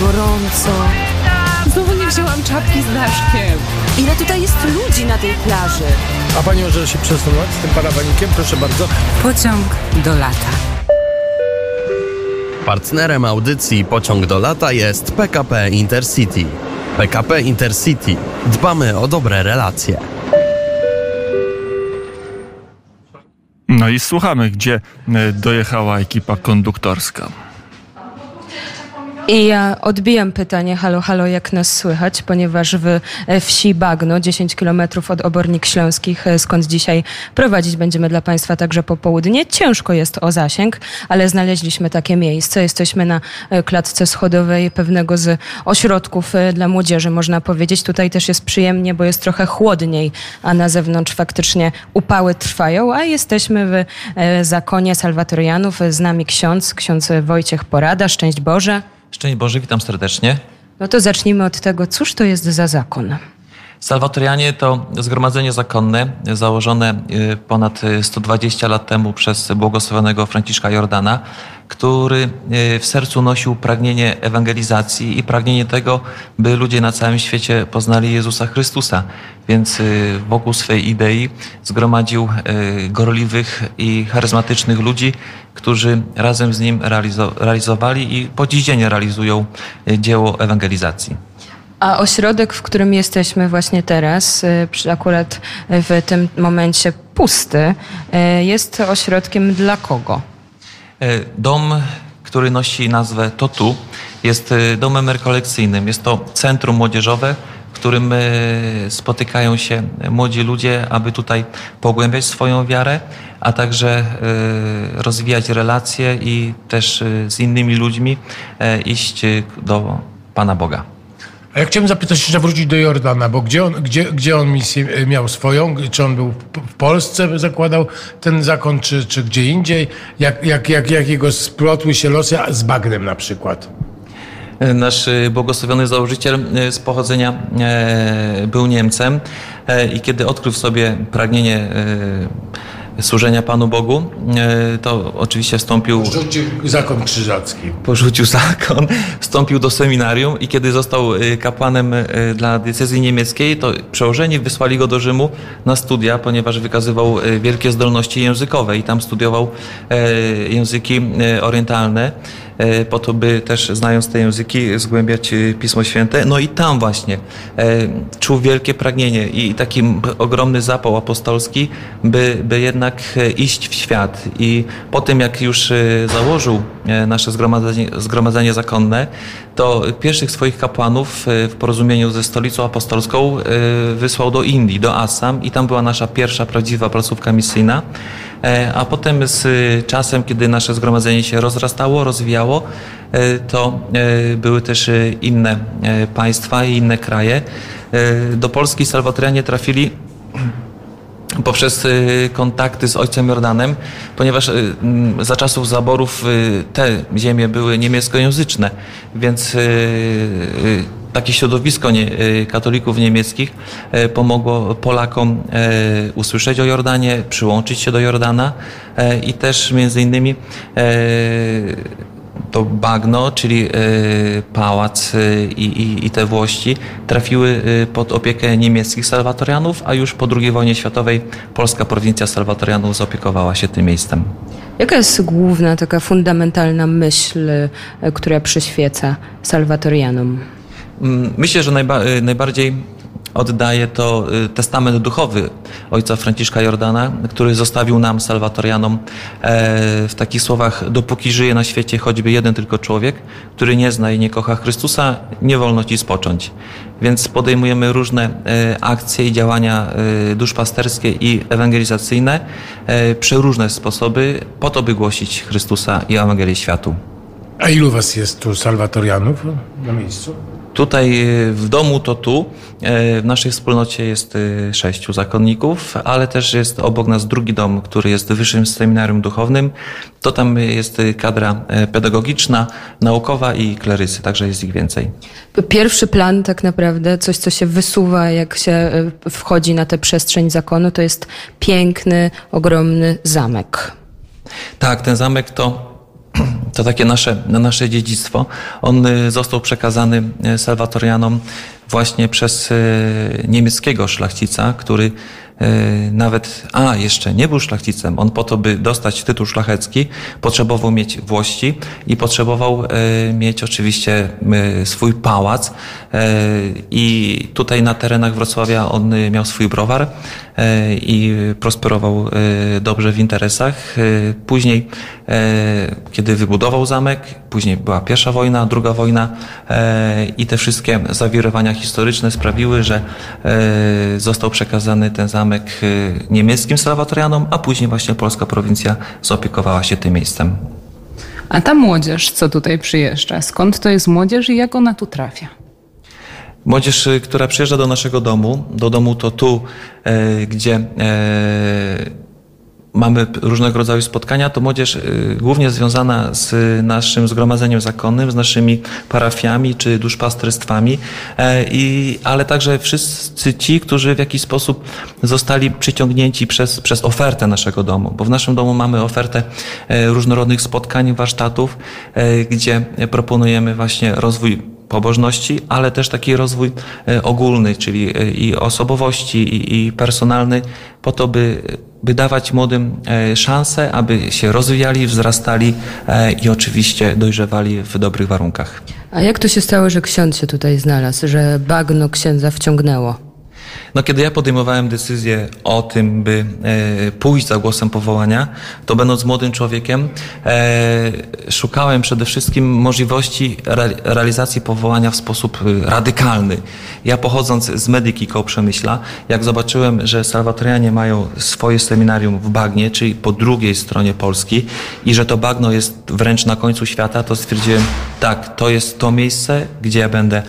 gorąco. Znowu nie wzięłam czapki z daszkiem. Ile tutaj jest ludzi na tej plaży? A pani może się przesunąć z tym parawanikiem? Proszę bardzo. Pociąg do lata. Partnerem audycji Pociąg do lata jest PKP Intercity. PKP Intercity. Dbamy o dobre relacje. No i słuchamy, gdzie e, dojechała ekipa konduktorska. I ja odbijam pytanie, halo, halo, jak nas słychać, ponieważ w e, wsi Bagno, 10 kilometrów od Obornik Śląskich, e, skąd dzisiaj prowadzić będziemy dla Państwa także popołudnie. Ciężko jest o zasięg, ale znaleźliśmy takie miejsce. Jesteśmy na e, klatce schodowej pewnego z ośrodków dla młodzieży, można powiedzieć. Tutaj też jest przyjemnie, bo jest trochę chłodniej, a na zewnątrz faktycznie upały trwają, a jesteśmy w zakonie salwatorianów. Z nami ksiądz, ksiądz Wojciech Porada. Szczęść Boże. Szczęść Boże, witam serdecznie. No to zacznijmy od tego, cóż to jest za zakon? Salwatorianie to zgromadzenie zakonne założone y, ponad y, 120 lat temu przez błogosławionego Franciszka Jordana, który y, w sercu nosił pragnienie ewangelizacji i pragnienie tego, by ludzie na całym świecie poznali Jezusa Chrystusa. Więc y, wokół swej idei zgromadził y, gorliwych i charyzmatycznych ludzi, którzy razem z nim realizo- realizowali i po dziś dzień realizują y, dzieło ewangelizacji. A ośrodek, w którym jesteśmy właśnie teraz, y, akurat w tym momencie pusty, y, jest ośrodkiem dla kogo? E, Dom, który nosi nazwę Totu, jest e, domem rekolekcyjnym. Jest to centrum młodzieżowe, w którym e, spotykają się młodzi ludzie, aby tutaj pogłębiać swoją wiarę, a także rozwijać relacje i też z innymi ludźmi iść do Pana Boga. A ja chciałem zapytać jeszcze wrócić do Jordana, bo gdzie on, gdzie, gdzie on misję e, miał swoją? Czy on był w- Polsce, zakładał ten zakon, czy, czy gdzie indziej? Jak, jak, jak, jak jego splotły się losy z bagnem na przykład? Nasz y, błogosławiony założyciel z pochodzenia e, był Niemcem e, i kiedy odkrył sobie pragnienie e, służenia Panu Bogu, e, to oczywiście wstąpił, Rzucił zakon krzyżacki. porzucił zakon, wstąpił do seminarium i kiedy został y, kapłanem y, dla diecezji niemieckiej, to przełożeni wysłali go do Rzymu na studia, ponieważ wykazywał wielkie zdolności językowe i tam studiował e, języki e, orientalne e, po to, by też znając te języki zgłębiać e, Pismo Święte. No i tam właśnie e, czuł wielkie pragnienie i taki ogromny zapał apostolski, by, by jednak e, iść w świat. I po tym, jak już e, założył e, nasze zgromadzenie, zgromadzenie zakonne, to pierwszych swoich kapłanów e, w porozumieniu ze stolicą apostolską e, wysłał do Indii, do Assam i tam była nasza pierwsza prawdziwa placówka misyjna. E, A potem z y, czasem, kiedy nasze zgromadzenie się rozrastało, rozwijało, e, to e, były też inne państwa i inne kraje. Do Polski salwatorianie trafili poprzez kontakty z ojcem Jordanem, ponieważ mm, za czasów zaborów te ziemie były niemieckojęzyczne, więc takie środowisko nie, y, katolików niemieckich y, pomogło Polakom y, usłyszeć o Jordanie, przyłączyć się do Jordana i też między innymi to bagno, czyli pałac i, i, i te włości trafiły pod opiekę niemieckich salwatorianów, a już po II wojnie światowej polska prowincja salwatorianów zaopiekowała się tym miejscem. Jaka jest główna, taka fundamentalna myśl, e, która przyświeca salwatorianom? Mm, Myślę, że najba, y, najbardziej oddaje to y, testament duchowy ojca Franciszka Jordana, który zostawił nam, salwatorianom, e, w takich słowach, dopóki żyje na świecie choćby jeden tylko człowiek, który nie zna i nie kocha Chrystusa, nie wolno ci spocząć. Więc podejmujemy różne e, akcje i działania e, duszpasterskie i ewangelizacyjne, przeróżne sposoby, po to, by głosić Chrystusa i Ewangelię światu. A ilu was jest tu salwatorianów na miejscu? Tutaj y, w domu to tu. e, W naszej wspólnocie jest y, sześciu zakonników, ale też jest obok nas drugi dom, który jest wyższym seminarium duchownym. To tam jest y, kadra pedagogiczna, naukowa i klerysy, także jest ich więcej. Pierwszy plan tak naprawdę, coś co się wysuwa, jak się wchodzi na tę przestrzeń zakonu, to jest piękny, ogromny zamek. Tak, ten zamek to, to takie nasze, nasze dziedzictwo. On y, został przekazany y, salwatorianom właśnie przez y, niemieckiego szlachcica, który nawet, a jeszcze nie był szlachcicem, on po to, by dostać tytuł szlachecki, potrzebował mieć włości i potrzebował y, mieć oczywiście y, swój pałac i tutaj na terenach Wrocławia on miał swój browar i prosperował dobrze w interesach. Później, kiedy wybudował zamek, później była pierwsza wojna, druga wojna i te wszystkie zawirowania historyczne sprawiły, że został przekazany ten zamek y, niemieckim salwatorianom, a później właśnie polska prowincja zaopiekowała się tym miejscem. A ta młodzież, co tutaj przyjeżdża, skąd to jest młodzież i jak ona tu trafia? Młodzież, y, która przyjeżdża do naszego domu, do domu to tu, e, gdzie mamy różnego rodzaju spotkania, to młodzież y, głównie związana z naszym zgromadzeniem zakonnym, z naszymi parafiami czy duszpasterstwami, e, i, ale także wszyscy ci, którzy w jakiś sposób zostali przyciągnięci przez, przez ofertę naszego domu, bo w naszym domu mamy ofertę e, różnorodnych spotkań, warsztatów, e, gdzie proponujemy właśnie rozwój pobożności, ale też taki rozwój e, ogólny, czyli e, i osobowości, i, i personalny, po to, by, by dawać młodym e, szansę, aby się rozwijali, wzrastali i oczywiście dojrzewali w dobrych warunkach. A jak to się stało, że ksiądz się tutaj znalazł, że bagno księdza wciągnęło? No, kiedy ja podejmowałem decyzję o tym, by e, pójść za głosem powołania, to będąc młodym człowiekiem, e, szukałem przede wszystkim możliwości re, realizacji powołania w sposób e, radykalny. Ja pochodząc z Medyki koło Przemyśla, jak zobaczyłem, że salwatorianie mają swoje seminarium w Bagnie, czyli po drugiej stronie Polski i że to bagno jest wręcz na końcu świata, to stwierdziłem, tak, to jest to miejsce, gdzie ja będę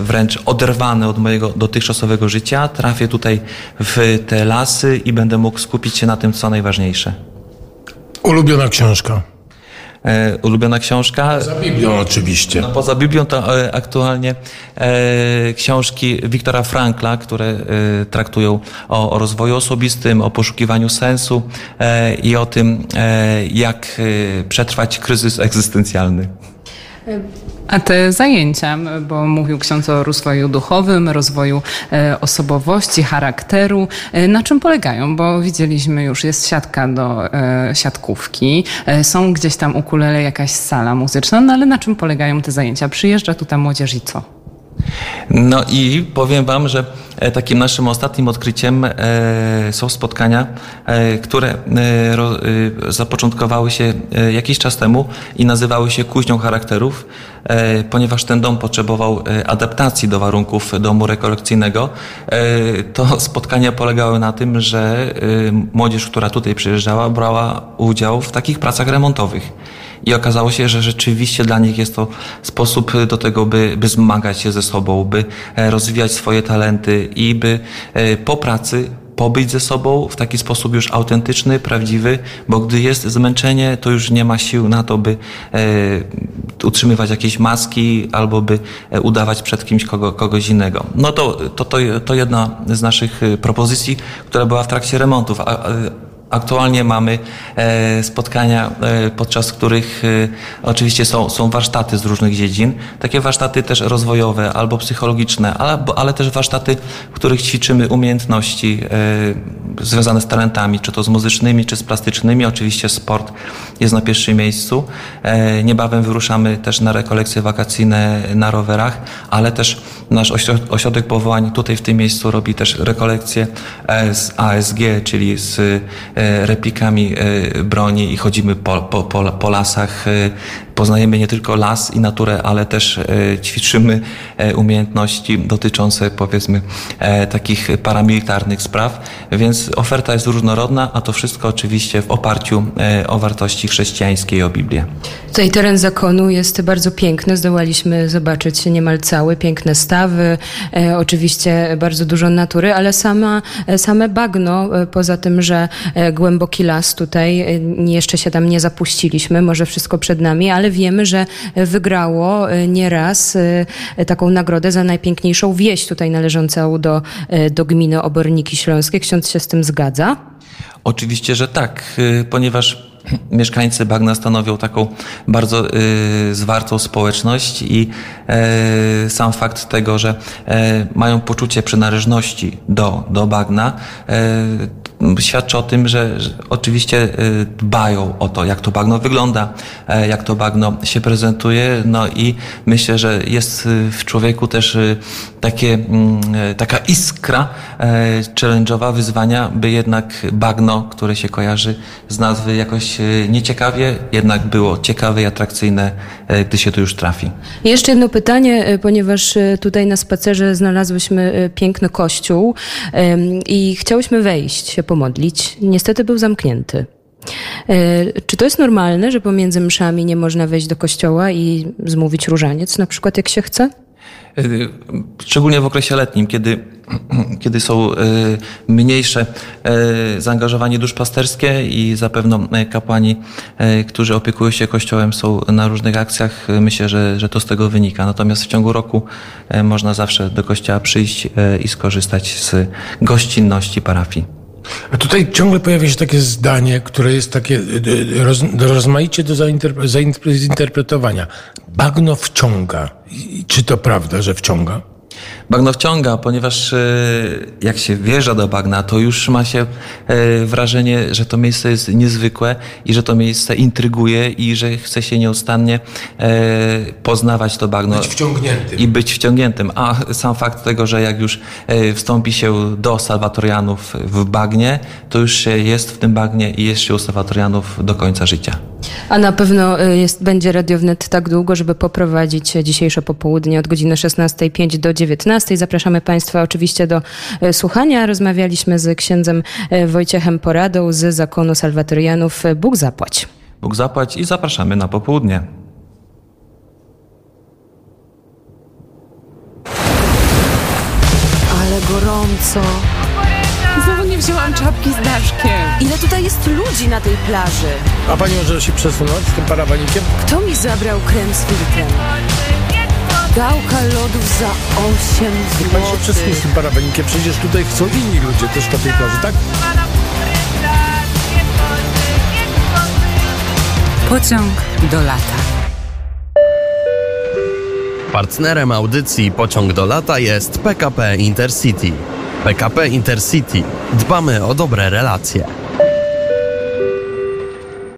wręcz oderwany od mojego dotychczasowego życia, trafię tutaj w te lasy i będę mógł skupić się na tym, co najważniejsze. Ulubiona książka. E, ulubiona książka. Za Biblią oczywiście. No, poza Biblią to e, aktualnie e, książki Wiktora Frankla, które e, traktują o, o rozwoju osobistym, o poszukiwaniu sensu e, i o tym, e, jak przetrwać kryzys egzystencjalny. A te zajęcia, bo mówił ksiądz o rozwoju duchowym, rozwoju e, osobowości, charakteru, e, na czym polegają? Bo widzieliśmy już, jest siatka do e, siatkówki, są gdzieś tam ukulele, jakaś sala muzyczna, no ale na czym polegają te zajęcia? Przyjeżdża tu ta młodzież i co? No i powiem Wam, że e, takim naszym ostatnim odkryciem e, są spotkania, e, które zapoczątkowały się jakiś czas temu i nazywały się kuźnią charakterów, ponieważ ten dom potrzebował adaptacji do warunków domu rekolekcyjnego. To spotkania polegały na tym, że młodzież, która tutaj przyjeżdżała, brała udział w takich pracach remontowych. I okazało się, że rzeczywiście dla nich jest to sposób do tego, by, by zmagać się ze sobą, by e, rozwijać swoje talenty i by e, po pracy pobyć ze sobą w taki sposób już autentyczny, prawdziwy, bo gdy jest zmęczenie, to już nie ma sił na to, by e, utrzymywać jakieś maski albo by e, udawać przed kimś kogo, kogoś innego. No to, to, to, to jedna z naszych e, propozycji, która była w trakcie remontów. A, a, Aktualnie mamy e, spotkania, e, podczas których e, oczywiście są, są warsztaty z różnych dziedzin. Takie warsztaty też rozwojowe albo psychologiczne, ale, ale też warsztaty, w których ćwiczymy umiejętności związane z talentami, czy to z muzycznymi, czy z plastycznymi. Oczywiście sport jest na pierwszym miejscu. Niebawem wyruszamy też na rekolekcje wakacyjne na rowerach, ale też nasz ośro- ośrodek powołań tutaj w tym miejscu robi też rekolekcje z ASG, czyli z replikami e, broni i chodzimy po, po, po, po lasach. Poznajemy nie tylko las i naturę, ale też e, ćwiczymy e, umiejętności dotyczące powiedzmy e, takich paramilitarnych spraw, więc oferta jest różnorodna, a to wszystko oczywiście w oparciu o wartości chrześcijańskie i o Biblię. Tutaj teren zakonu jest bardzo piękny. Zdołaliśmy zobaczyć niemal cały, piękne stawy, oczywiście bardzo dużo natury, ale sama, same bagno, poza tym, że głęboki las tutaj, jeszcze się tam nie zapuściliśmy, może wszystko przed nami, ale wiemy, że wygrało e, nieraz e, taką nagrodę za najpiękniejszą wieś tutaj należącą do, e, do gminy Oborniki Śląskie. Ksiądz się z tym zgadza? Oczywiście, że tak, y, ponieważ mieszkańcy bagna stanowią taką bardzo y, zwartą społeczność i e, sam fakt tego, że e, mają poczucie przynależności do, do bagna, świadczy o tym, że, że oczywiście y, dbają o to, jak to bagno wygląda, e, jak to bagno się prezentuje, no i myślę, że jest y, w człowieku też y, takie, mm, e, taka iskra e, challenge'owa wyzwania, by jednak bagno, które się kojarzy z nazwy jakoś nieciekawie, jednak było ciekawe i atrakcyjne, gdy się tu już trafi. Jeszcze jedno pytanie, ponieważ tutaj na spacerze znalazłyśmy piękny kościół i chciałyśmy wejść, się pomodlić. Niestety był zamknięty. E, Czy to jest normalne, że pomiędzy mszami nie można wejść do kościoła i zmówić różaniec, na przykład jak się chce? Y, Szczególnie w okresie letnim, kiedy, kiedy są y, mniejsze zaangażowanie duszpasterskie i zapewne kapłani, którzy opiekują się kościołem, są na różnych akcjach. Myślę, że, że to z tego wynika. Natomiast w ciągu roku można zawsze do kościoła przyjść i skorzystać z gościnności parafii. A tutaj ciągle pojawia się takie zdanie, które jest takie y, y, roz, rozmaicie do zainterpre, zainter- zinterpretowania. Bagno wciąga. Czy to prawda, że wciąga? Bagno wciąga, ponieważ e, jak się wjeżdża do bagna, to już ma się e, wrażenie, że to miejsce jest niezwykłe i że to miejsce intryguje i że chce się nieustannie e, poznawać to bagno. Być wciągniętym. I być wciągniętym. A sam fakt tego, że jak już e, wstąpi się do salwatorianów w bagnie, to już się jest w tym bagnie i jest się u salwatorianów do końca życia. A na pewno y, jest, będzie Radio Wnet tak długo, żeby poprowadzić dzisiejsze popołudnie od godziny 16.05 do 19.00. Zapraszamy Państwa oczywiście do y, słuchania. Rozmawialiśmy z księdzem y, Wojciechem Poradą z zakonu Salwatorianów. Bóg zapłać. Bóg zapłać i zapraszamy na popołudnie. Ale gorąco. Wzięłam czapki z daszkiem. Ile tutaj jest ludzi na tej plaży? A pani może się przesunąć z tym parawanikiem? Kto mi zabrał krem z filtrem? Gałka lodów za 8 Pani się przesunie z zł. tym parawanikiem. Przecież tutaj chcą inni ludzie też na tej plaży, tak? Pociąg do lata. Partnerem audycji Pociąg do lata jest PKP Intercity. PKP Intercity. Dbamy o dobre relacje.